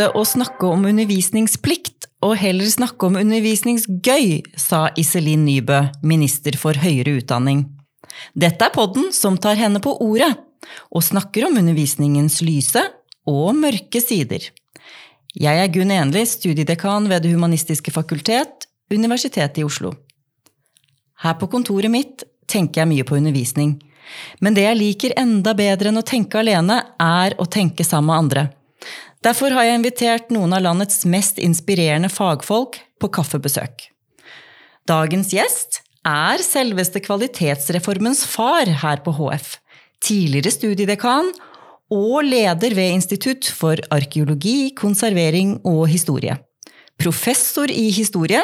Slutte å snakke om undervisningsplikt, og heller snakke om undervisningsgøy, sa Iselin Nybø, minister for høyere utdanning. Dette er podden som tar henne på ordet, og snakker om undervisningens lyse og mørke sider. Jeg er Gunn Enli, studiedekan ved Det humanistiske fakultet, Universitetet i Oslo. Her på kontoret mitt tenker jeg mye på undervisning. Men det jeg liker enda bedre enn å tenke alene, er å tenke sammen med andre. Derfor har jeg invitert noen av landets mest inspirerende fagfolk på kaffebesøk. Dagens gjest er selveste kvalitetsreformens far her på HF. Tidligere studiedekan og leder ved Institutt for arkeologi, konservering og historie. Professor i historie,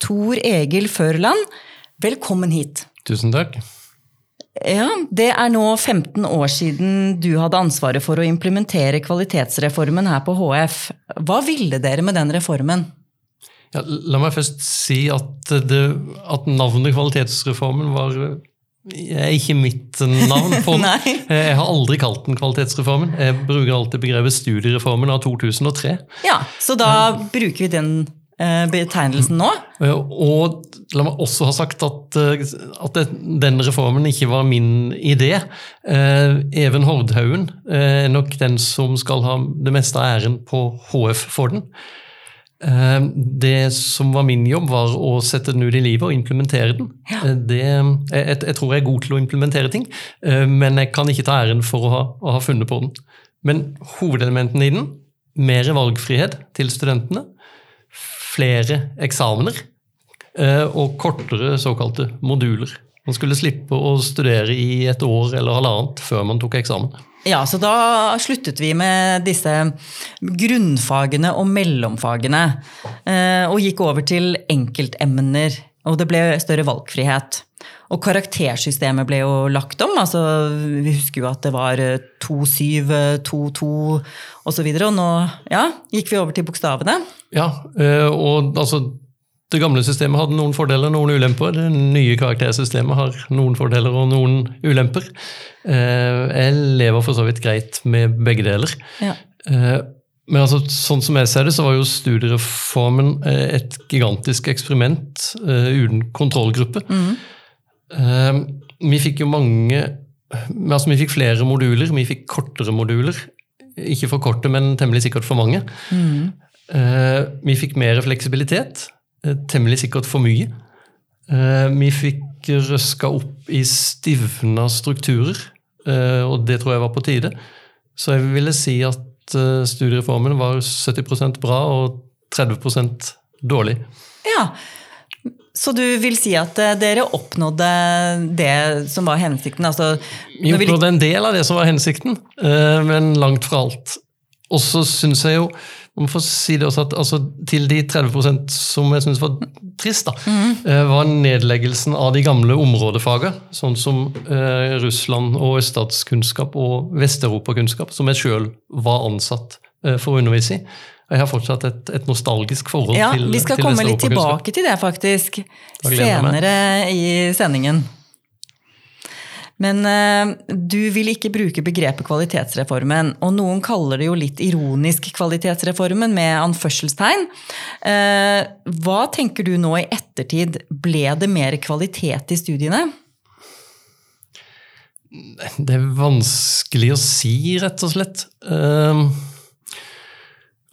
Tor Egil Førland, velkommen hit. Tusen takk. Ja, Det er nå 15 år siden du hadde ansvaret for å implementere kvalitetsreformen her på HF. Hva ville dere med den reformen? Ja, la meg først si at, det, at navnet Kvalitetsreformen var ikke mitt navn på den. jeg har aldri kalt den Kvalitetsreformen. Jeg bruker alltid begrepet Studiereformen av 2003. Ja, Så da bruker vi den betegnelsen nå. Og la meg også ha sagt at, eh, at den reformen ikke var min idé. Eh, Even Hordhaugen er nok den som skal ha det meste av æren på HF for den. Det som var min jobb, var å sette den ut i livet og implementere den. Ja. Det, jeg, jeg, tror jeg er god til å implementere ting, men jeg kan ikke ta æren for å ha, å ha funnet på den. Men hovedelementene i den, mer valgfrihet til studentene, flere eksamener eh, og kortere såkalte moduler. Man skulle slippe å studere i et år eller halvannet før man tok eksamen. Ja, så da sluttet vi med disse grunnfagene og mellomfagene. Eh, og gikk over til enkeltemner. Og det ble større valgfrihet. Og karaktersystemet ble jo lagt om. altså Vi husker jo at det var 2-7, 2-2 osv. Og, og nå ja, gikk vi over til bokstavene. Ja, eh, og altså det gamle systemet hadde noen fordeler og noen ulemper. Det nye karaktersystemet har noen fordeler og noen ulemper. Eh, jeg lever for så vidt greit med begge deler. Ja. Eh, men altså, sånn som jeg ser det, så var jo studiereformen et gigantisk eksperiment uten kontrollgruppe. Mm. Vi fikk jo mange altså Vi fikk flere moduler, vi fikk kortere moduler. Ikke for korte, men temmelig sikkert for mange. Mm. Eh, vi fikk mer fleksibilitet. Eh, temmelig sikkert for mye. Eh, vi fikk røska opp i stivna strukturer, og det tror jeg var på tide. Så jeg ville si at studiereformen var 70% bra og 30% dårlig. Ja, så du vil si at dere oppnådde det som var hensikten? Altså, vi oppnådde en del av det som var hensikten, men langt fra alt. Og så syns jeg jo man får si det også at altså, Til de 30% som jeg syns var trist, da, mm. var nedleggelsen av de gamle områdefagene, sånn som eh, Russland og øststatskunnskap og vesteuropakunnskap, som jeg sjøl var ansatt eh, for å undervise i. Jeg har fortsatt et, et nostalgisk forhold ja, til Vi skal til komme litt tilbake til det, faktisk, senere i sendingen. Men uh, du vil ikke bruke begrepet kvalitetsreformen. Og noen kaller det jo litt ironisk kvalitetsreformen, med anførselstegn. Uh, hva tenker du nå i ettertid? Ble det mer kvalitet i studiene? Det er vanskelig å si, rett og slett. Uh,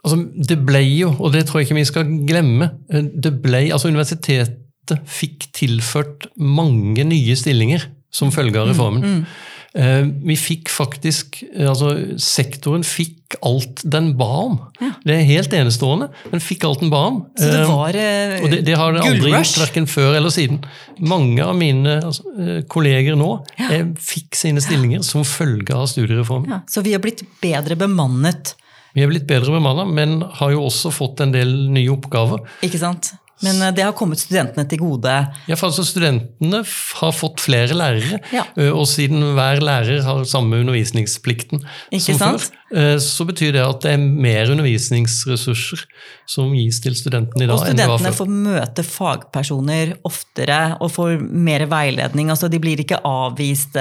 altså, det ble jo, og det tror jeg ikke vi skal glemme det ble, altså Universitetet fikk tilført mange nye stillinger som følge av reformen. Mm, mm. Eh, vi fikk faktisk altså Sektoren fikk alt den ba om. Ja. Det er helt enestående. Den fikk alt den ba om. Så det eh, var uh, Og det, det har det aldri gjort, verken før eller siden. Mange av mine altså, kolleger nå ja. fikk sine stillinger som følge av studiereformen. Ja, så vi har blitt bedre bemannet? Vi har blitt bedre bemanna, men har jo også fått en del nye oppgaver. Ikke sant? Men eh, det har kommet studentene til gode? Ja, for altså Studentene har fått flere lærere. Ja. Eh, og siden hver lærer har samme undervisningsplikten Ikke som sant? før, eh, så betyr det at det er mer undervisningsressurser som gis til studentene i dag. Og studentene får møte fagpersoner oftere og får mer veiledning. altså De blir ikke avvist.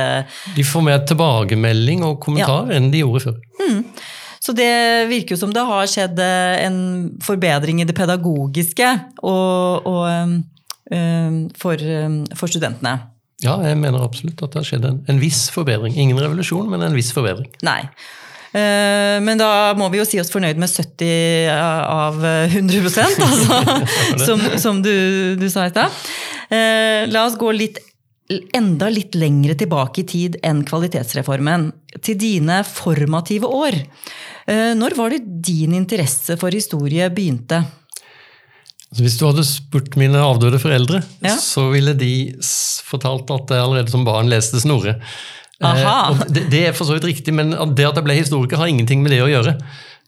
De får mer tilbakemelding og kommentar ja. enn de gjorde før. Mm. Så det virker jo som det har skjedd eh, en forbedring i det pedagogiske og, og for, for, studentene. Ja, jeg mener absolutt at det har skjedd en, en viss forbedring. Ingen revolusjon, men en viss forbedring. Nei. Eh, men da må vi jo si oss fornøyd med 70 av 100% altså, som, som du, du, sa i stad. Eh, la oss gå litt, enda litt lengre tilbake i tid enn kvalitetsreformen. Til dine formative år. Eh, når var det din interesse for historie begynte? Altså, hvis du hadde spurt mine avdøde foreldre, ja. så ville de fortalt at jeg allerede som barn leste Snorre. Eh, det, det, er for så vidt riktig, men det at jeg ble historiker, har ingenting med det å gjøre.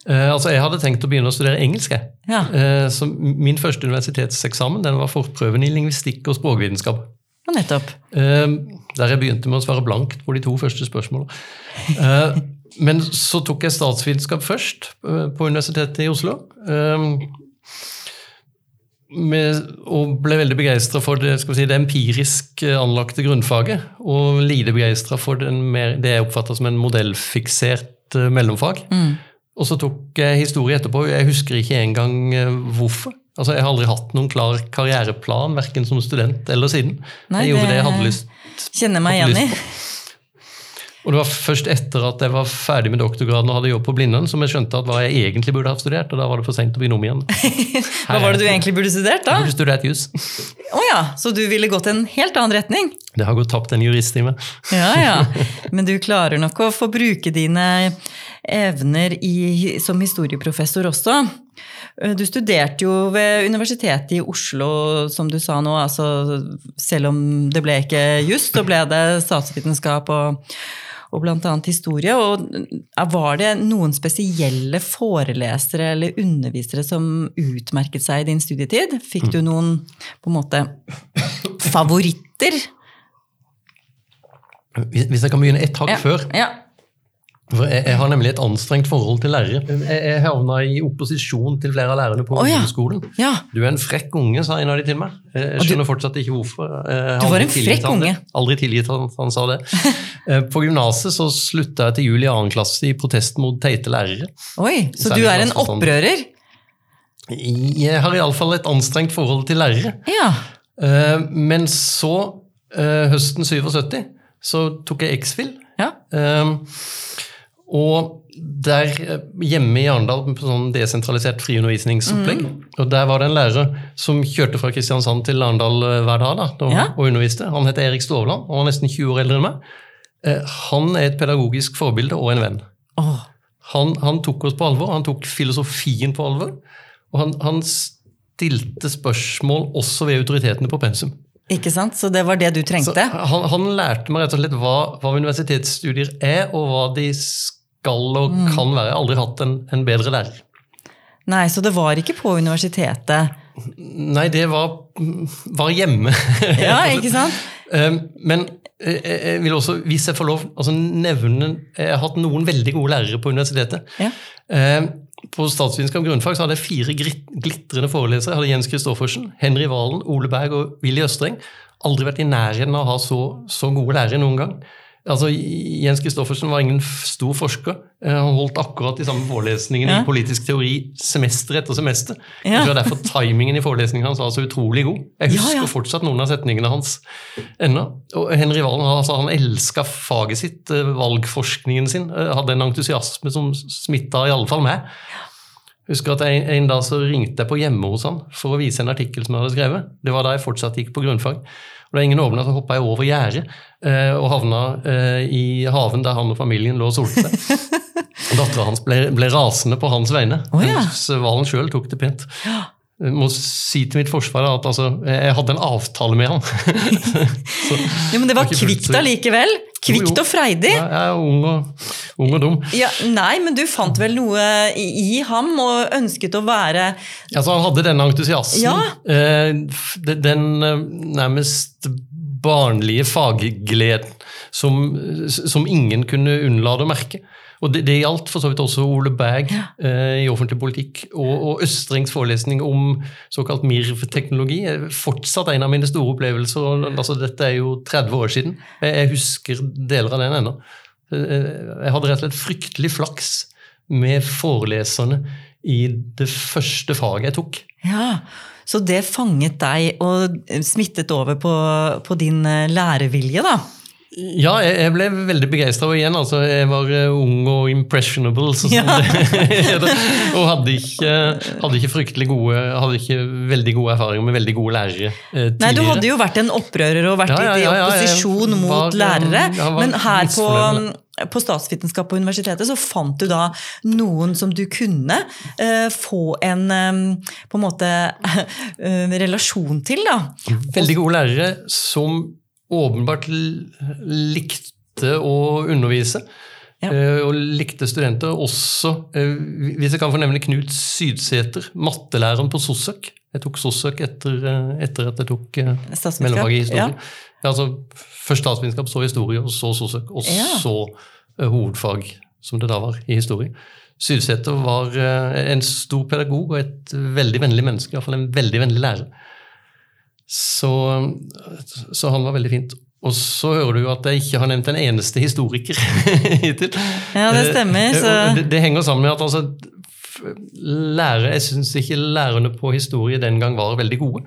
Eh, altså, Jeg hadde tenkt å begynne å studere engelsk. Ja. Eh, så min første universitetseksamen den var forprøven i lingvistikk og språkvitenskap. Ja, nettopp. Eh, der jeg begynte med å svare blankt på de to første spørsmålene. Eh, men så tok jeg statsvitenskap først eh, på Universitetet i Oslo med, og ble veldig begeistra for det, si, det, empirisk anlagte grunnfaget. Og lite begeistra for mer, det jeg oppfatta som en modellfiksert mellomfag. Mm. Og så tok jeg historie etterpå. Jeg husker ikke engang hvorfor. Altså, Jeg har aldri hatt noen klar karriereplan, verken som student eller siden. Nei, jeg gjorde det jeg hadde lyst, kjenner meg igjen i. Og det var først etter at jeg var ferdig med doktorgraden og hadde jobb på Blindern, som jeg skjønte at hva jeg egentlig burde ha studert, og da var det for sent å begynne om igjen. hva var det du egentlig burde studert, da? Jeg burde studert jus. Oh, ja, Så du ville gått en helt annen retning? Det har gått tapt en jurist i meg. ja, ja. Men du klarer nok å få bruke dine evner i, som historieprofessor også. Du studerte jo ved Universitetet i Oslo, som du sa nå. Altså, selv om det ble ikke just, så ble det statsvitenskap og og bl.a. historie. Og var det noen spesielle forelesere eller undervisere som utmerket seg i din studietid? Fikk du noen på en måte favoritter? Hvis jeg kan begynne ett hakk ja. før. Ja. For jeg, jeg, har nemlig et anstrengt forhold til lærere. Jeg, jeg havna i opposisjon til flere av lærerne på oh, ja. skolen. Ja. Du er en frekk unge, sa en av de til meg. Jeg skjønner du, fortsatt ikke hvorfor. du var en frekk unge. Aldri tilgitt han, han sa det. Eh, på gymnaset så slutta jeg til jul i annen klasse i protest mot teite lærere. Oi, Så Særlig du er en opprører? Jeg har iallfall et anstrengt forhold til lærere. Ja. Eh, men så, eh, høsten 77, så tok jeg X-Fill. Ja. Og der hjemme i Arendal på sånn desentralisert friundervisningsopplegg. Mm. Og der var det en lærer som kjørte fra Kristiansand til Arendal eh, hver dag da, og, ja. og underviste. Han het Erik Stovland, og var nesten 20 år eldre enn meg. Eh, han er et pedagogisk forbilde og en venn. Oh. Han, han, tok oss på alvor, han tok filosofien på alvor. Og han, han stilte spørsmål også ved autoritetene på pensum. Ikke sant? Så det var det du trengte? Han, han, lærte meg rett og slett hva, hva universitetsstudier er, og hva de skal skal og mm. kan være. Jeg har aldri hatt en, en, bedre lærer. Nei, Så det var ikke på universitetet? Nei, det var, var hjemme. ja, ikke sant? Ehm, men eh, jeg vil også, hvis jeg får lov, altså nevne Jeg har hatt noen veldig gode lærere på universitetet. Ja. Ehm, på statsvitenskap grunnfag så hadde jeg fire glitrende forelesere. Jeg hadde Jens Kristoffersen, Henry Valen, Ole Berg og Willy Østreng. Aldri vært i nærheten av å ha så, så gode lærere noen gang. Altså, Jens Christoffersen var ingen stor forsker. Eh, han holdt akkurat de samme forelesningene ja. i politisk teori semester etter semester. Ja. Jeg tror Derfor timingen i forelesningen hans var så utrolig god. Jeg husker ja, fortsatt noen av setningene hans ennå. Og Henry Valen altså, han elska faget sitt, eh, valgforskningen sin. Eh, hadde en entusiasme som smitta iallfall meg. Jeg husker at en, en dag så ringte jeg på hjemme hos han for å vise en artikkel som jeg hadde skrevet. Det var da jeg fortsatt gikk på grunnfag. Og da ingen åpna, så hoppa jeg over gjerdet eh, og havna eh, i haven der han og familien lå og solte seg. Dattera hans ble, ble, rasende på hans vegne, oh, ja. Svalen Valen sjøl tok det pent. Jeg må si til mitt forsvar at altså, jeg hadde en avtale med han. så, ja, Men det var kvikt allikevel? Kvikt og freidig? Ja, jeg er ung og, ung og dum. Ja, nei, men du fant vel noe i, ham og ønsket å være Altså, Han hadde denne entusiasmen. Ja. Eh, den eh, nærmest barnlige faggleden som, som ingen kunne unnlate å merke. Og det, det gjaldt for så vidt også Ole Berg ja. eh, i offentlig politikk. Og, og Østrengs forelesning om såkalt MIRV-teknologi fortsatt en av mine store opplevelser. Altså, dette er jo 30 år siden. Jeg, jeg husker deler av den ennå. Eh, jeg hadde rett og slett fryktelig flaks med foreleserne i det første faget jeg tok. Ja, Så det fanget deg og smittet over på, på din eh, lærevilje, da? Ja, jeg ble veldig begeistra. Igjen, altså, jeg var eh, ung og impressionable. Sånn ja. og hadde ikke, hadde ikke, fryktelig gode Hadde ikke veldig gode erfaringer med veldig gode lærere eh, tidligere. Nei, Du hadde jo vært en opprører og vært ja, ja, i opposisjon mot var, lærere. Men her på, på statsvitenskap på universitetet så fant du da noen som du kunne eh, få en eh, på en måte eh, relasjon til. da. Veldig gode lærere som åpenbart likte å undervise. Ja. Uh, og likte studenter. Også, hvis jeg kan fornevne Knut Sydsæter, mattelæreren på Sossøk. Jeg tok Sossøk etter, etter, at jeg tok mellomfag i historie. Ja. Altså, først statsvitenskap, så historie, og så Sossøk. og ja. så hovedfag, som det da var, i historie. Sydsæter var en stor pedagog og et veldig vennlig menneske, iallfall en veldig vennlig lærer. Så, så, han var veldig fint. Og så hører du jo at jeg ikke har nevnt en eneste historiker hittil. Ja, det stemmer. Eh, så... Det, det, henger sammen med at altså, lærer, Jeg syns ikke lærerne på historie den gang var veldig gode.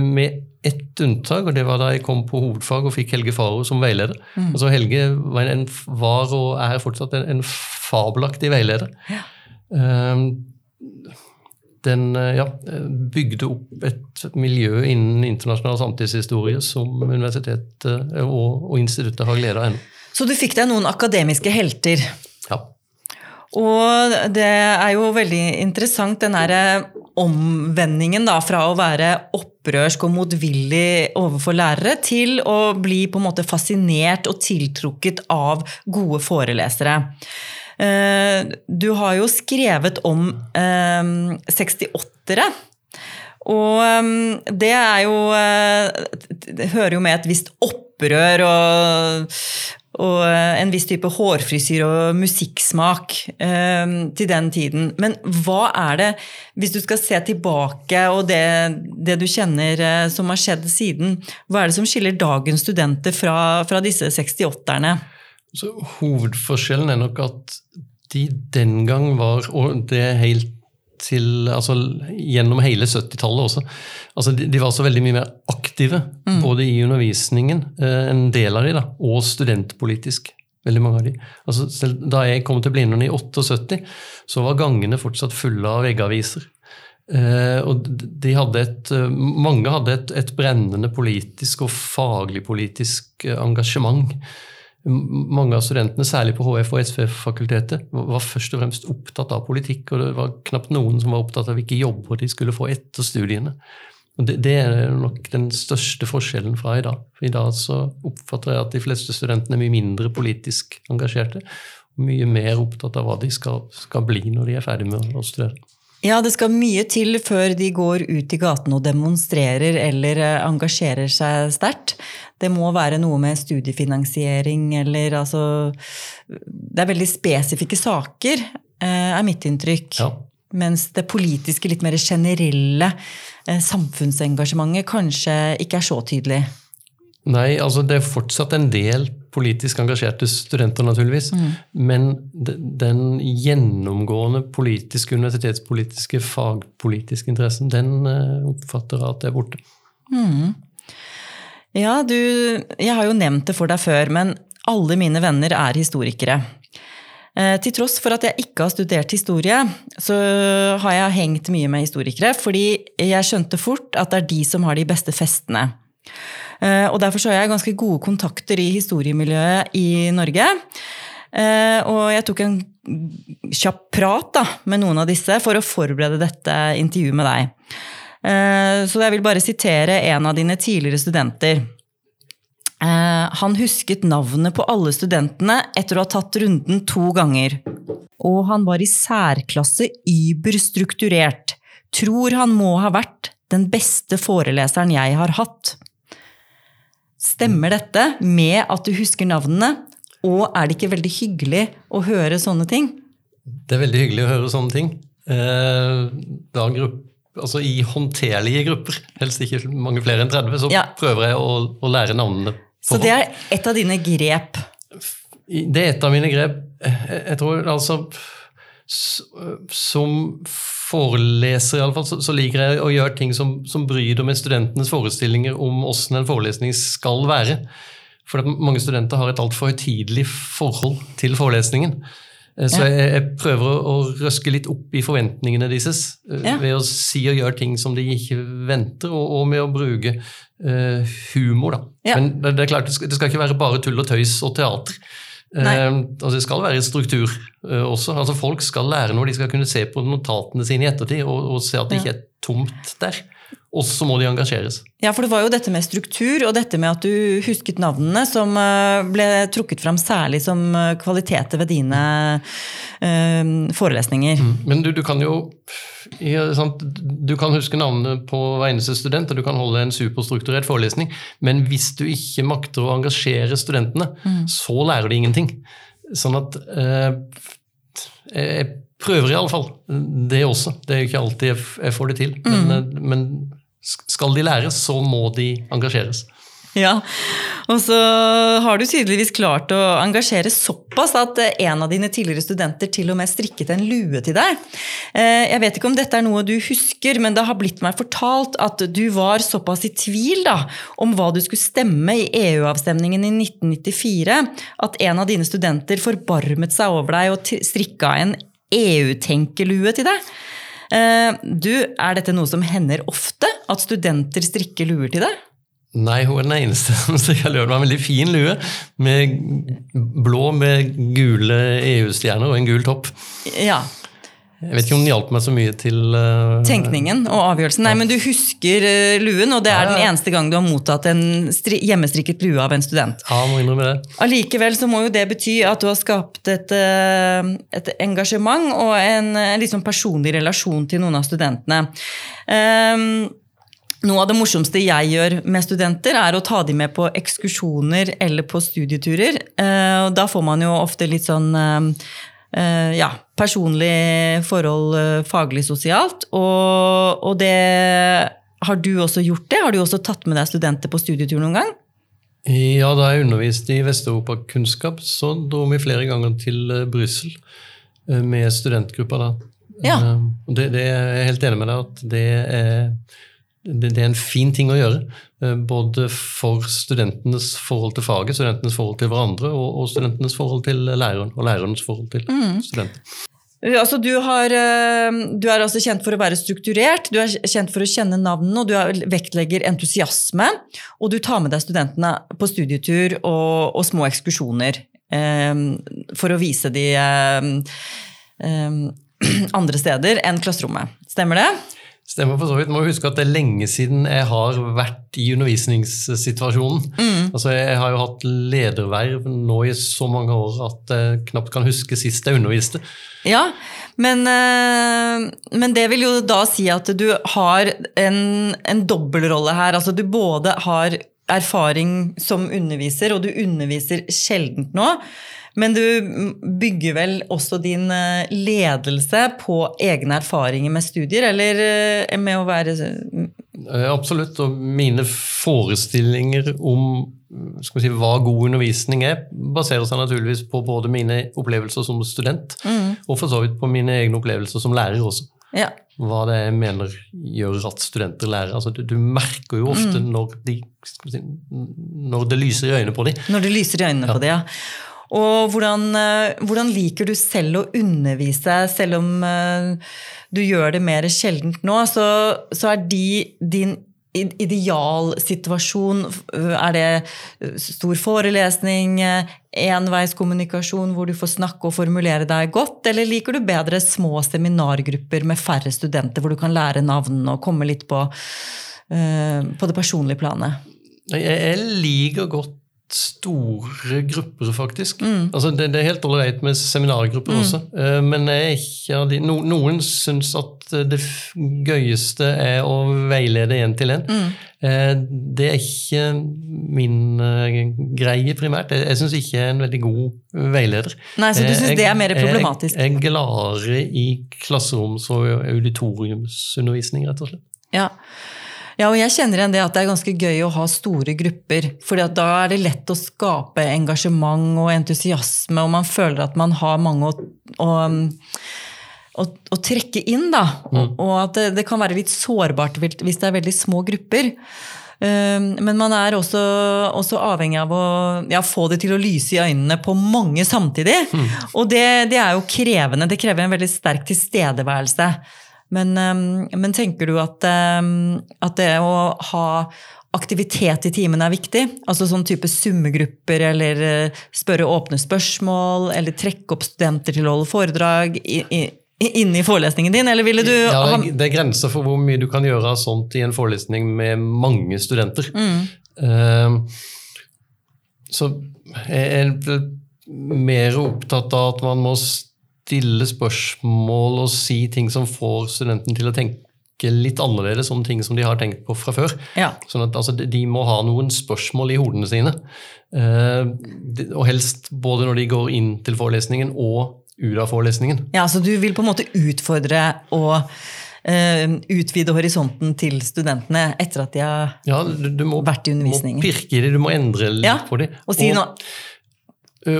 Med ett unntak, og det var da jeg kom på hovedfag og fikk Helge Faro som veileder. Mm. Altså Helge var, en, var, og er fortsatt en, en fabelaktig veileder. Ja. Um, den ja, bygde opp et miljø innen internasjonal samtidshistorie som universitetet og, og instituttet har glede av ennå. Så du fikk deg noen akademiske helter? Ja. Og det er jo veldig interessant, den derre omvendingen da, fra å være opprørsk og motvillig overfor lærere, til å bli på en måte fascinert og tiltrukket av gode forelesere. Eh, du har jo skrevet om 68-ere. Eh, og eh, det er jo Det hører jo med et visst opprør og og en viss type hårfrisyr og musikksmak til den tiden. Men hva er det, hvis du skal se tilbake og det, det du kjenner som har skjedd siden, hva er det som skiller dagens studenter fra, fra disse 68-erne? Hovedforskjellen er nok at de den gang var, og det er helt til, altså, gjennom hele 70-tallet også. Altså, de, de, var så veldig mye mer aktive, mm. både i undervisningen, eh, en del av de, da, og studentpolitisk. Veldig mange av de. Altså, selv da jeg kom til Blindern i 78, så var gangene fortsatt fulle av veggaviser. Eh, og de hadde et, eh, mange hadde et, et brennende politisk og faglig politisk eh, engasjement mange av studentene, særlig på HF og SV-fakultetet, var først og fremst opptatt av politikk, og det var knapt noen som var opptatt av hvilke jobber de skulle få etter studiene. Og det, det, er nok den største forskjellen fra i dag. For I dag så oppfatter jeg at de fleste studentene er mye mindre politisk engasjerte, og mye mer opptatt av hva de skal, skal bli når de er ferdig med å studere. Ja, det skal mye til før de går ut i gaten og demonstrerer eller eh, engasjerer seg sterkt. Det må være noe med studiefinansiering eller altså Det er veldig spesifikke saker, eh, er mitt inntrykk. Ja. Mens det politiske, litt mer generelle eh, samfunnsengasjementet kanskje ikke er så tydelig. Nei, altså det er fortsatt en del politisk engasjerte studenter, naturligvis. Mm. Men den gjennomgående politiske, universitetspolitiske, fagpolitiske interessen, den eh, oppfatter jeg at det er borte. Mm. Ja, du Jeg har jo nevnt det for deg før, men alle mine venner er historikere. Eh, til tross for at jeg ikke har studert historie, så har jeg hengt mye med historikere, fordi jeg skjønte fort at det er de som har de beste festene. Eh, og derfor så har jeg ganske gode kontakter i historiemiljøet i Norge. Eh, og jeg tok en kjapp prat da, med noen av disse for å forberede dette intervjuet med deg. Eh, så jeg vil bare sitere en av dine tidligere studenter. Han husket navnet på alle studentene etter å ha tatt runden to ganger. Og han var i særklasse überstrukturert. Tror han må ha vært den beste foreleseren jeg har hatt. Stemmer dette med at du husker navnene? Og er det ikke veldig hyggelig å høre sånne ting? Det er veldig hyggelig å høre sånne ting. Eh, da grupp, altså I håndterlige grupper, helst ikke mange flere enn 30, så ja. prøver jeg å, å lære navnene. Så det er et av dine grep? Det er et av mine grep. Jeg tror altså som foreleser, i alle fall, så, så, liker jeg å gjøre ting som, som bryter med studentenes forestillinger om hvordan en forelesning skal være. For mange studenter har et altfor høytidelig forhold til forelesningen. Eh, så jeg, jeg, prøver å, røske litt opp i forventningene deres eh, ja. ved å si og gjøre ting som de ikke venter, og, og med å bruke uh, humor. Ja. Men det, det, er klart, det skal, det skal, ikke være bare tull og tøys og teater. Uh, altså det skal være struktur uh, også. Altså folk skal lære noe, de skal kunne se på notatene sine i ettertid og, og se at det ja. ikke er tomt der. Og så må de engasjeres. Ja, for det var jo dette med struktur og dette med at du husket navnene som eh, ble trukket fram særlig som eh, kvaliteter ved dine uh, forelesninger. Mm. Men du, du, kan jo sant, Du kan huske navnene på hver eneste student, og du kan holde en superstrukturert forelesning, men hvis du ikke makter å engasjere studentene, mm. så lærer de ingenting. Sånn at uh, jeg prøver i alle fall det også. Det er jo ikke alltid jeg får det til. Men, mm. men skal de læres, så må de engasjeres. Ja, og så har du tydeligvis klart å engasjere såpass at en av dine tidligere studenter til og med strikket en lue til deg. Eh, jeg vet ikke om dette er noe du husker, men det har blitt meg fortalt at du var såpass i tvil da, om hva du skulle stemme i EU-avstemningen i 1994, at en av dine studenter forbarmet seg over deg og strikka en EU-tenkelue til deg. Eh, du, Er dette noe som hender ofte? At studenter strikker luer til deg? Nei, hun er den eneste som strikker lue. Det var en veldig fin lue. Med blå med gule EU-stjerner og en gul topp. Ja, jeg vet ikke om den hjalp meg så mye til uh, Tenkningen og avgjørelsen. Nei, men du husker uh, luen, og det er ja, ja. den eneste gang du har mottatt en hjemmestrikket lue av en student. Ja, må innrømme det. Allikevel så må jo det bety at du har skapt et, uh, et engasjement og en, en liksom personlig relasjon til noen av studentene. Um, noe av det morsomste jeg gjør med studenter, er å ta dem med på ekskursjoner eller på studieturer. Da får man jo ofte litt sånn ja, personlig forhold eh, faglig sosialt. Og, og, det Har du også gjort det? Har du også tatt med deg studenter på studietur noen gang? Ja, da jeg underviste i Vest-Europakunnskap, så dro vi flere ganger til eh, Brussel med studentgruppa. da. Ja. Det, det, jeg er helt enig med deg at det er det, er en fin ting å gjøre. Eh, både for studentenes forhold til faget, studentenes forhold til hverandre og, studentenes forhold til læreren og lærernes forhold til mm. studenter. Altså, du, har, eh, du, er altså kjent for å være strukturert, du er kjent for å kjenne navnene, og du vektlegger entusiasme. Og du tar med deg studentene på studietur og, og små ekskursjoner eh, for å vise de eh, eh, andre steder enn klasserommet. Stemmer det? Stemmer for så vidt. Må huske at det er lenge siden jeg har vært i undervisningssituasjonen. Mm. Altså, Jeg har jo hatt lederverv nå i så mange år at jeg knapt kan huske sist jeg underviste. Ja, men, eh, men det vil jo da si at du har en, en dobbeltrolle her. Altså du både har erfaring som underviser, og du underviser sjeldent nå. Men du bygger vel også din eh, ledelse på egne erfaringer med studier, eller eh, med å være eh, Absolutt. Og mine forestillinger om si, hva god undervisning er, baserer seg naturligvis på både mine opplevelser som student mm. og for så vidt på mine egne opplevelser som lærer også. Ja. Hva det jeg mener gjør at studenter lærer. Altså, du, du merker jo ofte mm. når, de, si, når, det lyser i øynene på dem. Når det lyser i øynene ja. på dem, ja. Og hvordan, eh, hvordan, liker du selv å undervise, selv om eh, du gjør det mer sjeldent nå? Så, så er de din idealsituasjon Er det stor forelesning, enveiskommunikasjon hvor du får snakke og formulere deg godt, eller liker du bedre små seminargrupper med færre studenter, hvor du kan lære navnene og komme litt på, eh, på det personlige planet? Jeg liker godt store grupper, faktisk. Mm. Altså, det, det, er helt ålreit med seminargrupper mm. også, uh, men de, no, noen syns at det gøyeste er å veilede én til én. Mm. Uh, det er ikke min uh, greie, primært. Jeg, jeg syns ikke jeg er en veldig god veileder. Nei, Så du syns det er mer problematisk? Jeg, jeg er gladere i klasseroms- og auditoriumsundervisning, rett og slett. Ja. Ja, og jeg kjenner igjen det at det er ganske gøy å ha store grupper. For da er det lett å skape engasjement og entusiasme, og man føler at man har mange å, å å, å trekke inn, da. Og, og at det, det kan være litt sårbart hvis det er veldig små grupper. Um, Men man er også, også avhengig av å ja, få det til å lyse i øynene på mange samtidig. Og det, det er jo krevende. Det krever en veldig sterk tilstedeværelse. Men, um, men tenker du at, um, at det å ha aktivitet i timen er viktig? Altså sånn type summegrupper, eller uh, spørre åpne spørsmål, eller trekke opp studenter til å holde foredrag i, i, inne i forelesningen din, eller ville du Ja, det, er grenser for hvor mye du kan gjøre av sånt i en forelesning med mange studenter. Eh, så jeg er mer opptatt av at man må stille spørsmål og si ting som får studenten til å tenke litt annerledes om ting som de har tenkt på fra før. Ja. Sånn at altså, de- må ha noen spørsmål i hodene sine. Eh, og helst både når de går inn til forelesningen og ut av forelesningen. Ja, så du vil på en måte utfordre og eh, utvide horisonten til studentene etter at de har Ja, du, du må, Vært i undervisningen. Du må pirke i det, du må endre litt Ja, på det. og si noe. og,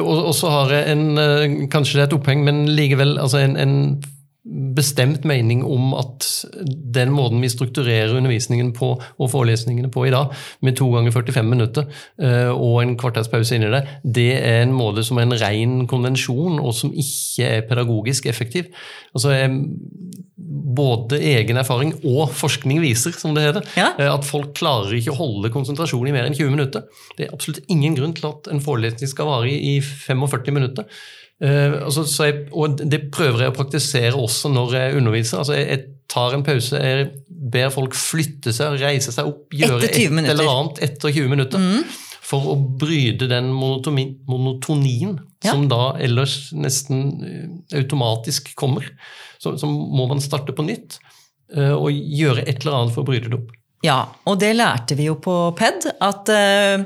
og så har jeg en, kanskje det er et oppheng, men likevel altså en, en bestemt mening om at den måten vi strukturerer undervisningen på og forelesningene på i dag, med to ganger 45 minutter og en kvarters pause inni det, det er en måte som er en ren konvensjon, og som ikke er pedagogisk effektiv. Altså, både egen erfaring og forskning viser, som det heter, Ja. eh, at folk klarer ikke å holde konsentrasjonen i mer enn 20 minutter. Det er absolutt ingen grunn til at en forelesning skal vare i 45 minutter. Altså, så jeg, og det prøver jeg å praktisere også når jeg underviser. Altså, jeg, jeg tar en pause, jeg ber folk flytte seg, reise seg opp, gjøre et minutter. eller annet etter 20 minutter. For å bryte den monotonien Ja. som da ellers nesten eh, automatisk kommer. Så, så må man starte på nytt eh, og gjøre et eller annet for å bryte det opp. Ja, og det lærte vi jo på PED, at eh,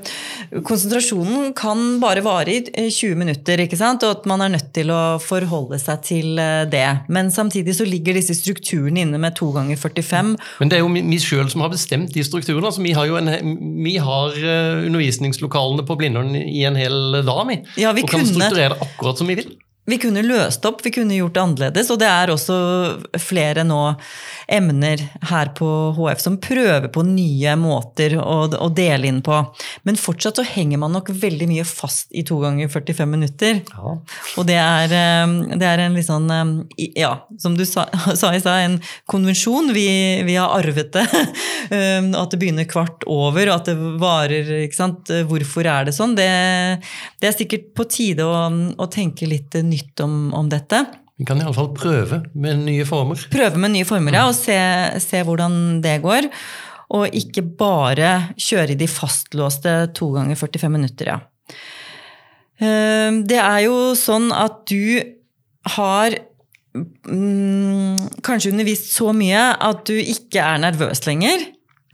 konsentrasjonen kan bare vare i eh, 20 minutter, ikke sant? og at man er nødt til å forholde seg til eh, det. Men samtidig så ligger disse strukturene inne med to ganger 45. Men det er jo vi- sjøl som har bestemt de strukturene. Altså, vi har jo en, vi har eh, undervisningslokalene på Blindern i en hel dag, vi. Ja, vi og kan kunne- strukturere det akkurat som vi vil. Vi kunne løst opp, vi kunne gjort det annerledes, og det er også flere nå emner her på HF som prøver på nye måter å, å dele inn på. Men fortsatt så henger man nok veldig mye fast i to ganger 45 minutter. Og det er, eh, det er en litt sånn, eh, ja, som du sa, sa i stad, en konvensjon. Vi, vi har arvet det. Eh, At det begynner kvart over, og at det varer. ikke sant? Hvorfor er det sånn? Det, det er sikkert på tide å, å tenke litt nytt om, om dette. Vi kan iallfall prøve med nye former. Prøve med nye former ja, og se, se hvordan det går. Og ikke bare kjøre i de fastlåste to ganger 45 minutter, ja. Eh, Det er jo sånn at du har mm, kanskje undervist så mye at du ikke er nervøs lenger.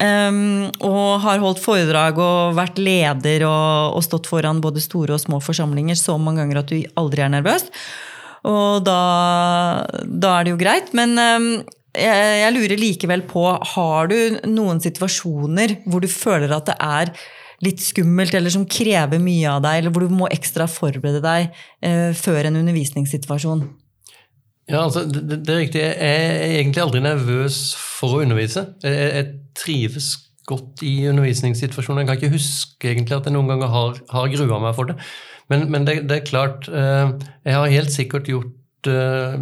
Um, og har holdt foredrag og vært leder og, og stått foran både store og små forsamlinger så mange ganger at du aldri er nervøs. Og da, da er det jo greit. Men um, jeg, jeg lurer likevel på, har du noen situasjoner hvor du føler at det er litt skummelt, eller som krever mye av deg, eller hvor du må ekstra forberede deg uh, før en undervisningssituasjon? Ja, altså, det, det- er riktig. Jeg er egentlig aldri nervøs for å undervise. Jeg- jeg trives godt i undervisningssituasjoner. Jeg kan ikke huske egentlig at jeg noen ganger har, har grua meg for det. Men, men det, det er klart, eh, jeg har helt sikkert gjort eh,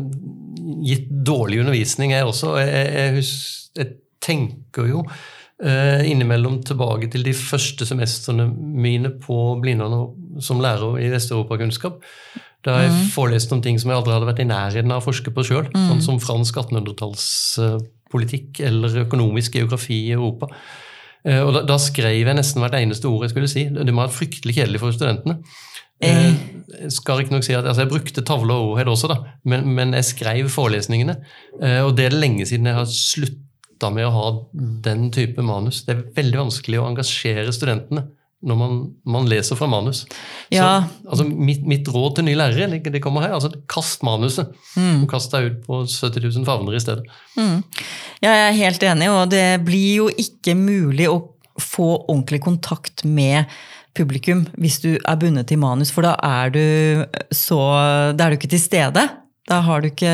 gitt dårlig undervisning, jeg også. Jeg, jeg, husker, jeg tenker jo eh, innimellom tilbake til de første semestrene mine på Blindern som lærer i vesteuropakunnskap. Da har jeg forelest om ting som jeg aldri hadde vært i nærheten av å forske på sjøl. Sånn som fransk 1800-tallspolitikk eller økonomisk geografi i Europa. Eh, Og da, da skrev jeg nesten hvert eneste ord jeg skulle si. Det må ha vært fryktelig kjedelig for studentene. Eh, Jeg skal ikke nok si at altså Jeg brukte tavle og ordhead også, da, men, men jeg skrev forelesningene. Eh, Og det er lenge siden jeg har slutta med å ha den type manus. Det er veldig vanskelig å engasjere studentene når man, man leser fra manus. Ja. Så, altså, mitt, mitt råd til nye lærere det, det kommer her. altså Kast manuset. Og kast deg ut på 70 000 favner i stedet. Ja, jeg er helt enig, og det blir jo ikke mulig å få ordentlig kontakt med publikum hvis du er bundet til manus, for da er du så Da er du ikke til stede. Da har du ikke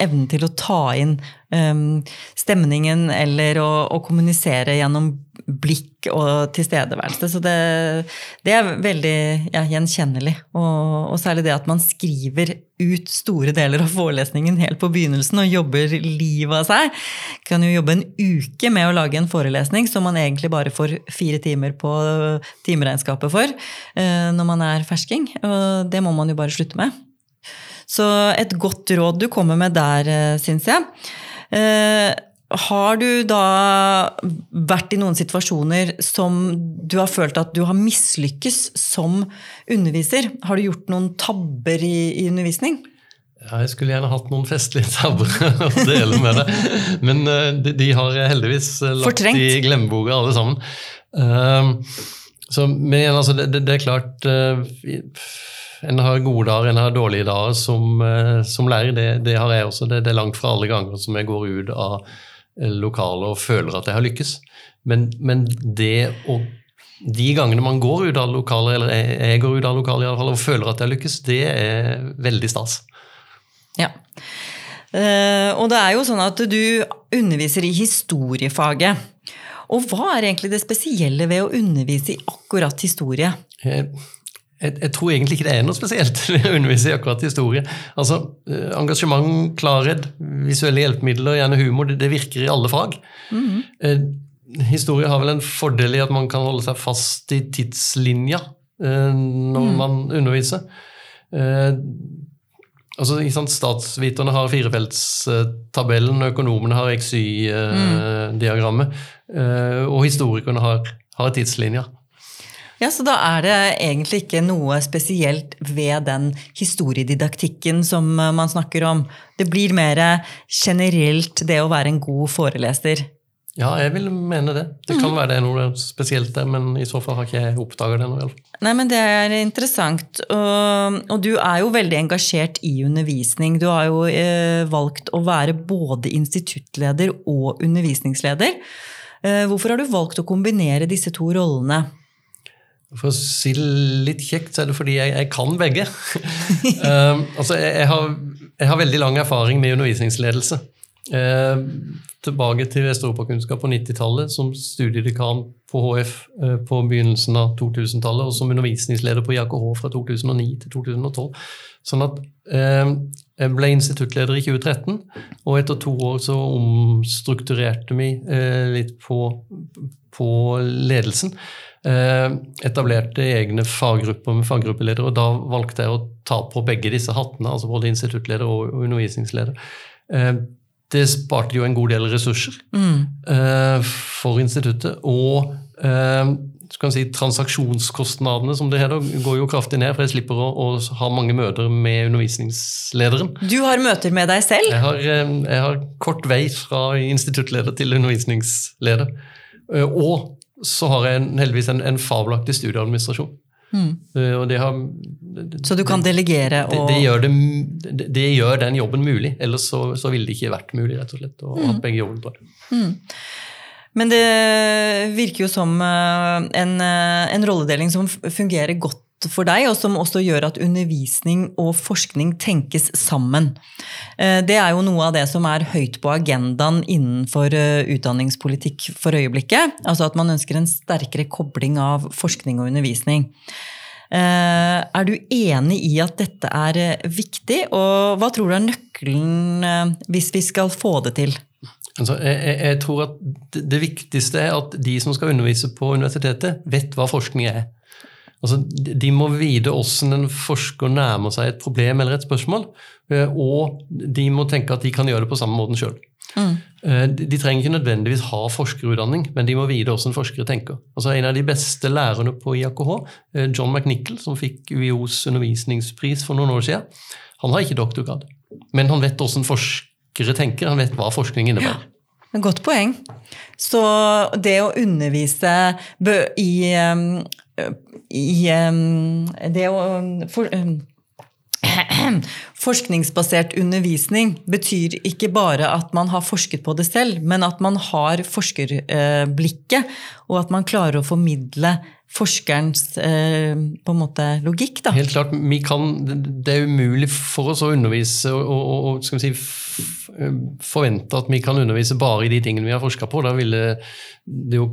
evnen til å ta inn um, stemningen eller å, å, kommunisere gjennom blikk og tilstedeværelse. Så det, det er veldig ja, gjenkjennelig. Og, og, særlig det at man skriver ut store deler av forelesningen helt på begynnelsen og jobber livet av seg. Kan jo jobbe en uke med å lage en forelesning som man egentlig bare får fire timer på timeregnskapet for uh, når man er fersking. Og det må man jo bare slutte med. Så et godt råd du kommer med der, eh, syns jeg. Eh, har du da vært i noen situasjoner som du har følt at du har mislykkes som underviser? Har du gjort noen tabber i, i undervisning? Ja, jeg skulle gjerne hatt noen festlige tabber å dele med deg. Men uh, de, de, har jeg heldigvis lagt Fortrengt. i glemmeboka, alle sammen. Uh, så, men altså, det, det, er klart en har gode dager, en har dårlige dager som, eh, som lærer. Det, det, har jeg også. Det, det, er langt fra alle ganger som jeg går ut av eh, lokalet og føler at jeg har lykkes. Men, men det å de gangene man går ut av lokalet, eller jeg går ut av lokalet i alle fall, og føler at jeg har lykkes, det er veldig stas. Ja. Uh, og det er jo sånn at du underviser i historiefaget. Og hva er egentlig det spesielle ved å undervise i akkurat historie? Uh, jeg, jeg, tror egentlig ikke det er noe spesielt å undervise i akkurat historie. Altså, eh, Engasjement, klarhet, visuelle hjelpemidler, gjerne humor, det, det virker i alle fag. Mm -hmm. eh, historie har vel en fordel i at man kan holde seg fast i tidslinja eh, når mm. man underviser. Eh, altså, Statsviterne har firefeltstabellen, økonomene har XY-diagrammet, mm. og historikerne har, har tidslinja. Ja, Så da er det egentlig ikke noe spesielt ved den historiedidaktikken som eh, man snakker om. Det blir mer generelt det å være en god foreleser. Ja, jeg vil mene det. Det kan mm. være det er noe spesielt der, men i så fall har ikke jeg oppdaga det ennå. Nei, men det er interessant. Og, og, du er jo veldig engasjert i undervisning. Du har jo eh, valgt å være både instituttleder og undervisningsleder. Eh, hvorfor har du valgt å kombinere disse to rollene? For å si det litt kjekt, så er det fordi jeg, jeg kan begge. um, altså, jeg, jeg, har, jeg, har, veldig lang erfaring med undervisningsledelse. Uh, tilbake til Vest-Europakunnskap på 90-tallet som studiedekan på HF uh, eh, på begynnelsen av 2000-tallet, og som undervisningsleder på IAKH fra 2009 til 2012. Sånn at jeg ble instituttleder i 2013, og etter to år så omstrukturerte vi litt på, på ledelsen. Eh, etablerte egne faggrupper med faggruppeledere, og da valgte jeg å ta på begge disse hattene, altså både instituttleder og undervisningsleder. Eh, det sparte jo en god del ressurser mm. Eh, for instituttet. Og si, transaksjonskostnadene som det heter, går jo kraftig ned, for jeg slipper å, å, ha mange møter med undervisningslederen. Du har møter med deg selv? Jeg har, jeg har kort vei fra instituttleder til undervisningsleder. Og så har jeg heldigvis en, en fabelaktig studieadministrasjon. Mm. Har, så du kan delegere og det, det, gjør det, det, gjør den jobben mulig. Ellers så, så ville det ikke vært mulig rett og slett, å mm. ha begge jobbene på det. Mm. Men det virker jo som eh, en, eh, en rolledeling som fungerer godt for deg, og som også gjør at undervisning og forskning tenkes sammen. Eh, det er jo noe av det som er høyt på agendaen innenfor utdanningspolitikk for øyeblikket. Altså at man ønsker en sterkere kobling av forskning og undervisning. Er du enig i at dette er viktig, og hva tror du er nøkkelen hvis vi skal få det til? Altså, jeg, jeg, tror at Det viktigste er at de som skal undervise på universitetet, vet hva forskning er. Altså, de må vite hvordan en forsker nærmer seg et problem eller et spørsmål. Eh, og de må tenke at de kan gjøre det på samme måten sjøl. Mm. Eh, de trenger ikke nødvendigvis ha forskerutdanning, men de må vite hvordan forskere tenker. Altså, en av de beste lærerne på IAKH, eh, John McNichol, som fikk UiOs undervisningspris for noen år siden, han har ikke doktorgrad. Men han vet hvordan forskere tenker, han vet hva forskning innebærer. Ja. Godt poeng. Så det å undervise i i det å for, Forskningsbasert undervisning betyr ikke bare at man har forsket på det selv, men at man har forskerblikket, og at man klarer å formidle forskerens eh, måte logikk. Da. Helt klart, kan, Det er umulig for oss å undervise og, og, og si, forvente at vi kan undervise bare i de tingene vi har forska på. Da ville det jo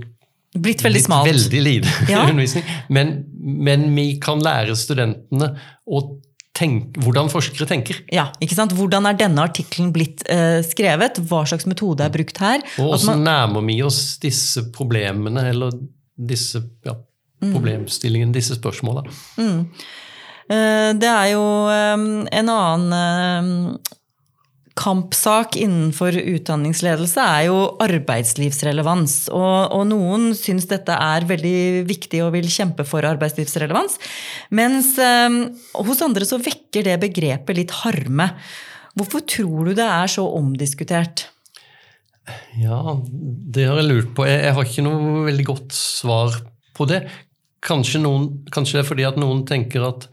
blitt veldig smalt. Veldig lite ja. undervisning. Men, men, vi kan lære studentene å tenke, hvordan forskere tenker. Ja, ikke sant? Hvordan er denne artikkelen blitt eh, skrevet? Hva slags metode er brukt her? Og hvordan man... nærmer vi oss disse problemene, eller disse ja, Mm. disse spørsmåla. Mm. Eh, det er jo en annen kampsak innenfor utdanningsledelse er jo arbeidslivsrelevans. Og, og, noen syns dette er veldig viktig og vil kjempe for arbeidslivsrelevans. Mens eh, hos andre så vekker det begrepet litt harme. Hvorfor tror du det er så omdiskutert? Ja, det har jeg lurt på. Jeg, jeg har ikke noe veldig godt svar på det. Kanskje, noen, kanskje det er fordi at noen tenker at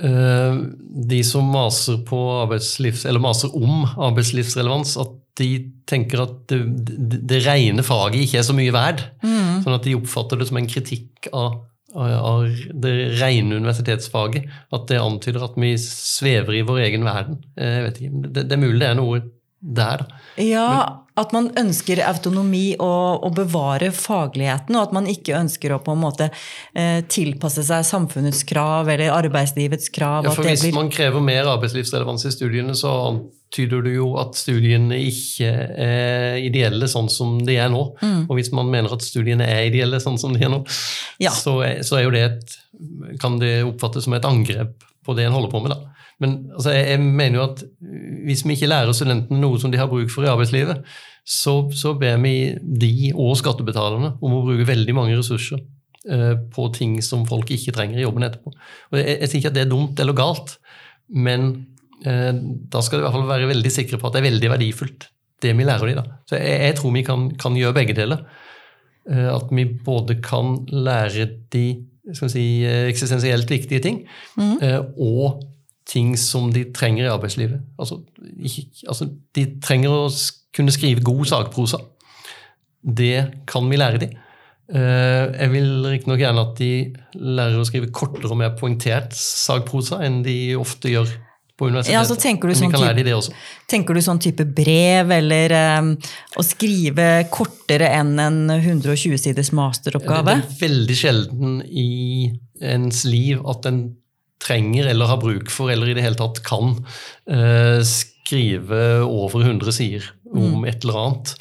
de som maser, på arbeidslivs, eller maser om arbeidslivsrelevans, at de tenker at det, det, det rene faget ikke er så mye verd. Mm. Sånn at de oppfatter det som en kritikk av, av det rene universitetsfaget. At det antyder at vi svever i vår egen verden. Jeg vet ikke, det, det er mulig det er noe der. Ja, Men, at man ønsker autonomi og, å bevare fagligheten, og at man ikke ønsker å på en måte eh, tilpasse seg samfunnets krav eller arbeidslivets krav. Ja, for Hvis blir... man krever mer arbeidslivsrelevans i studiene, så antyder det jo at studiene ikke er ideelle sånn som de er nå. Mm. Og hvis man mener at studiene er ideelle sånn som de er nå, ja. så, er, så er jo det et, kan det oppfattes som et angrep på det en holder på med. da. Men altså, jeg, jeg, mener jo at hvis vi ikke lærer studentene noe som de har bruk for i arbeidslivet, så, så ber vi de og skattebetalerne om å bruke veldig mange ressurser eh, på ting som folk ikke trenger i jobben etterpå. Og jeg, jeg sier ikke at det er dumt eller galt, men eh, da skal de i hvert fall være veldig sikre på at det er veldig verdifullt, det vi lærer dem. Så jeg, jeg tror vi kan, kan, gjøre begge deler. Eh, at vi både kan lære de si, eh, eksistensielt viktige ting, mm. og ting som de trenger i arbeidslivet. Altså, ikke, altså, de trenger å kunne skrive god sakprosa. Det kan vi lære dem. Eh, jeg vil riktignok gjerne at de lærer å skrive kortere og mer poengtert sakprosa enn de ofte gjør på universitetet. Ja, tenker, du sånn type, tenker du sånn type brev, eller um, å skrive kortere enn en 120 siders masteroppgave? Det er veldig sjelden i ens liv at en trenger eller har bruk for, eller i det hele tatt kan eh, skrive over 100 sider om mm. et eller annet.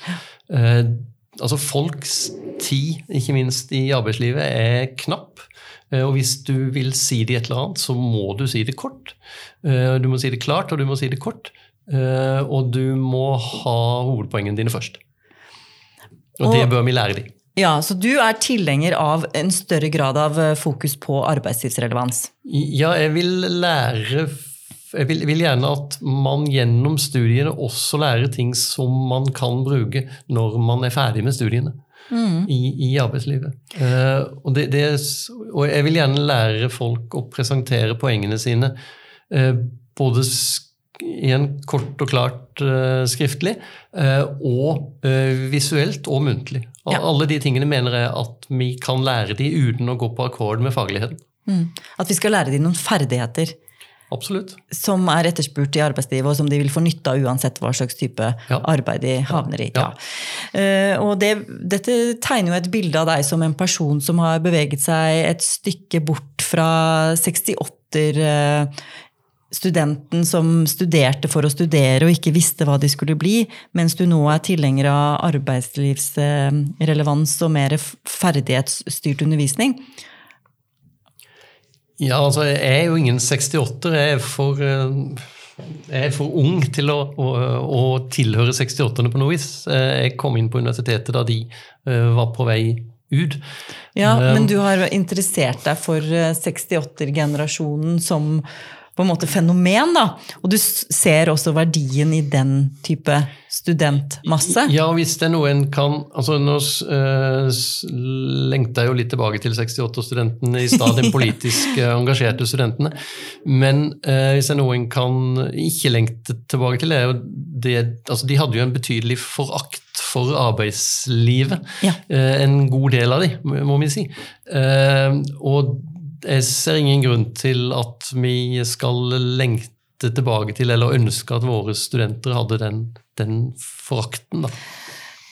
Eh, altså Folks tid, ikke minst i arbeidslivet, er knapp. Uh, og hvis du vil si det i et eller annet, så må du si det kort. Du må si det klart, og du må si det kort. Og du må ha hovedpoengene dine først. Og, og det bør vi lære dem. Ja, Så du er tilhenger av en større grad av eh, fokus på arbeidslivsrelevans? Ja, jeg vil lære jeg vil, vil, gjerne at man gjennom studiene også lærer ting som man kan bruke når man er ferdig med studiene mm. i, i, arbeidslivet. Uh, og, det, det, og, jeg vil gjerne lære folk å presentere poengene sine uh, både igjen kort og klart uh, skriftlig, og visuelt og muntlig. Ja. Alle de tingene mener jeg at vi kan lære de uten å gå på akkord med fagligheten. Mm. At vi skal lære de noen ferdigheter. Absolutt. Som er etterspurt i arbeidslivet, og som de vil få nytte av uansett hva slags type ja. arbeid de havner i. Ja. og det, dette tegner jo et bilde av deg som en person som har beveget seg et stykke bort fra 68 studenten som studerte for å studere og ikke visste hva de skulle bli, mens du nå er tilhenger av arbeidslivsrelevans og mer ferdighetsstyrt undervisning? Ja, altså jeg er jo ingen 68-er. Jeg, er for, eh, jeg er for ung til å, å, å tilhøre 68-erne på noe vis. Eh, jeg kom inn på universitetet da de eh, var på vei ut. Ja, Men du har interessert deg for 68-generasjonen som på en måte fenomen. da, Og du ser også verdien i den type studentmasse. Ja, hvis det er noe en kan altså Nå uh, lengter jeg jo litt tilbake til 68-studentene i stad, de politisk uh, engasjerte studentene. Men uh, hvis det er noe en kan ikke lengte tilbake til, er jo det altså De hadde jo en betydelig forakt for arbeidslivet. Ja. En god del av de, må vi si. og jeg ser ingen grunn til at vi skal lengte tilbake til eller ønske at våre studenter hadde den, den forakten. da.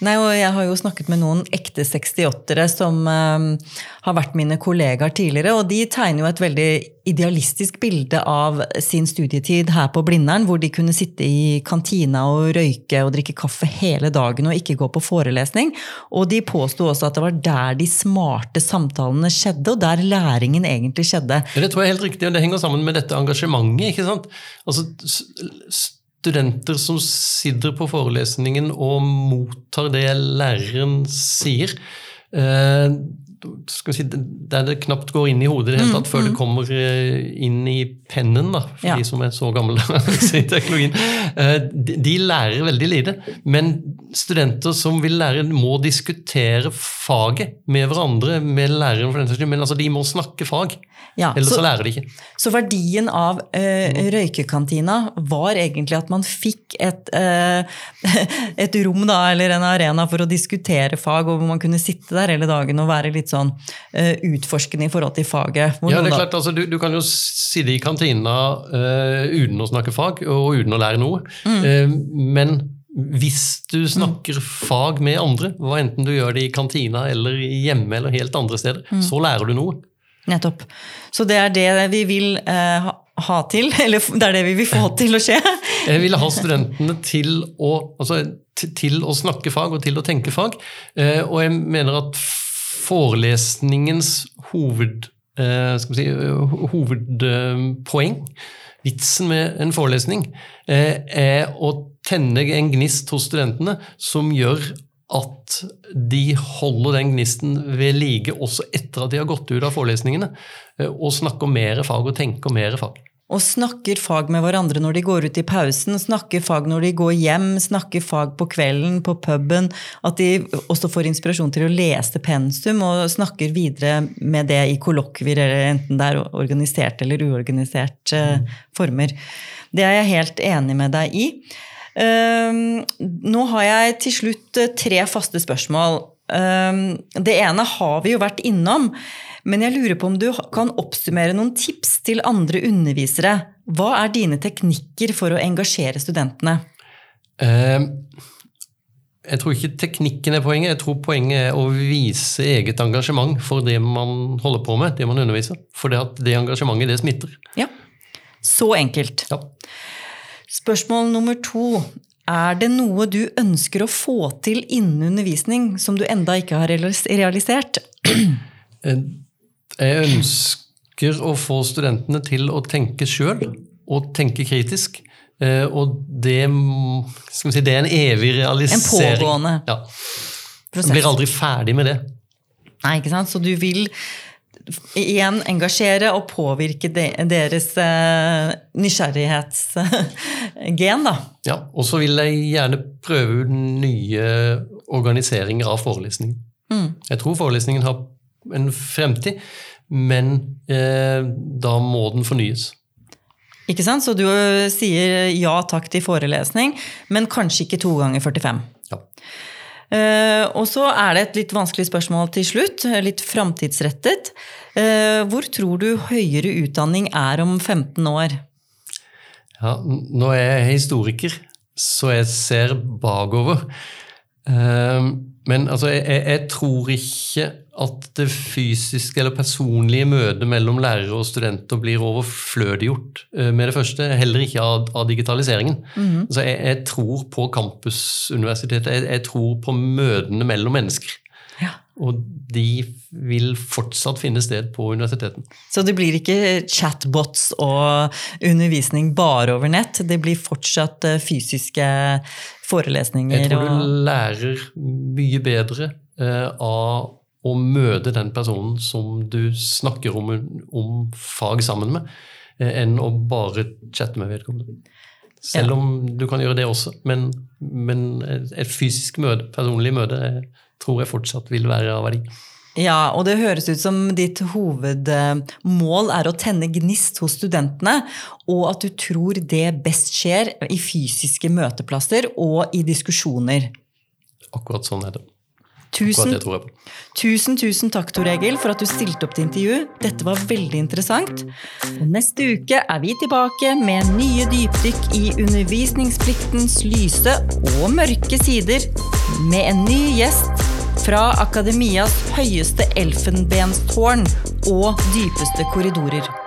Nei, og Jeg har jo snakket med noen ekte 68-ere som uh, har vært mine kollegaer tidligere. og De tegner jo et veldig idealistisk bilde av sin studietid her på Blindern, hvor de kunne sitte i kantina og røyke og drikke kaffe hele dagen og ikke gå på forelesning. Og de påsto også at det var der de smarte samtalene skjedde, og der læringen egentlig skjedde. Ja, det tror jeg er helt riktig, og det henger sammen med dette engasjementet. ikke sant? Altså, studenter som sitter på forelesningen og mottar det læreren sier. Eh, si, der det knapt går inn i hodet det hele tatt, mm, før det mm. kommer eh, inn i pennen, da, for ja. de som er så gamle i teknologien. Eh, de, de, lærer veldig lite. Men studenter som vil lære, må diskutere faget med hverandre, med læreren for den saks skyld, men altså, de må snakke fag. Ja, Eller så, så, lærer de ikke. Så verdien av eh, røykekantina var egentlig at man fikk et, eh, et rom, da, eller en arena for å diskutere fag, og hvor man kunne sitte der hele dagen og være litt sånn eh, utforskende i forhold til faget. ja, det er klart, altså, du, du, kan jo sitte i kantina uten å snakke fag og uten å lære noe, mm. men hvis du snakker fag med andre, hva enten du gjør det i kantina eller hjemme eller helt andre steder, mm. så lærer du noe. Nettopp. Så det er det vi vil eh, ha til, eller det er det vi vil få til å skje? Jeg vil ha studentene til å, altså, til å snakke fag og til å tenke fag. Eh, og jeg mener at forelesningens hoved, eh, si, hovedpoeng, vitsen med en forelesning, eh, er å tenne en gnist hos studentene som gjør at de holder den gnisten ved like også etter at de har gått ut av forelesningene, eh, og snakker mer fag og tenker mer fag. Og snakker fag med hverandre når de går ut i pausen, snakker fag når de går hjem, snakker fag på kvelden, på puben. At de også får inspirasjon til å lese pensum og snakker videre med det i kollokvier, enten det er organisert eller uorganisert mm. former. Det er jeg helt enig med deg i. Ehm, nå har jeg til slutt eh, tre faste spørsmål. Ehm, det ene har vi jo vært innom, men jeg lurer på om du kan oppsummere noen tips til andre undervisere. Hva er dine teknikker for å engasjere studentene? Ehm, jeg tror ikke teknikken er poenget, jeg tror poenget er å vise eget engasjement for det man holder på med, det man underviser. For det, det engasjementet, det smitter. Ja, Så enkelt. Ja. Spørsmål nummer to. Er det noe du ønsker å få til innen undervisning som du enda ikke har realisert? Eh, jeg ønsker å få studentene til å tenke sjøl, og tenke kritisk. Eh, og det, si, det er en evig realisering. En pågående ja. prosess. Jeg blir aldri ferdig med det. Nei, ikke sant? Så du vil igjen engasjere og påvirke de, deres uh, nysgjerrighetsgen, da. Ja, og så vil jeg gjerne prøve ut nye organiseringer av forelesningen. Mm. Jeg tror forelesningen har en fremtid, men eh, da må den fornyes. Ikke sant? Så du sier ja takk til forelesning, men kanskje ikke to ganger 45. Uh, og så er det et litt vanskelig spørsmål til slutt, litt framtidsrettet. Uh, hvor tror du høyere utdanning er om 15 år? Ja, nå er jeg historiker, så jeg ser bakover. Men altså, jeg, jeg, tror ikke at det fysiske eller personlige møtet mellom lærere og studenter blir overflødiggjort eh, med det første. Heller ikke av, av digitaliseringen. Mm -hmm. altså jeg, jeg, tror på campusuniversitetet. Jeg, jeg tror på møtene mellom mennesker. Ja. Og de vil fortsatt finne sted på universiteten. Så det blir ikke chatbots og undervisning bare over nett? Det blir fortsatt eh, fysiske forelesninger? Jeg tror du lærer mye bedre uh, av å møte den personen som du snakker om, om fag sammen med, eh, enn å bare chatte med vedkommende. Selv om du kan gjøre det også, men, men et fysisk møte, personlig møte, tror jeg fortsatt vil være av verdi. Ja, og det høres ut som ditt hovedmål er å tenne gnist hos studentene, og at du tror det best skjer i fysiske møteplasser og i diskusjoner. Akkurat sånn er det. Tusen, tusen, tusen takk, Tor Egil, for at du stilte opp til intervju. Dette var veldig interessant. Og neste uke er vi tilbake med nye dypdykk i undervisningspliktens lyse og mørke sider, med en ny gjest fra akademias høyeste elfenbenstårn og dypeste korridorer.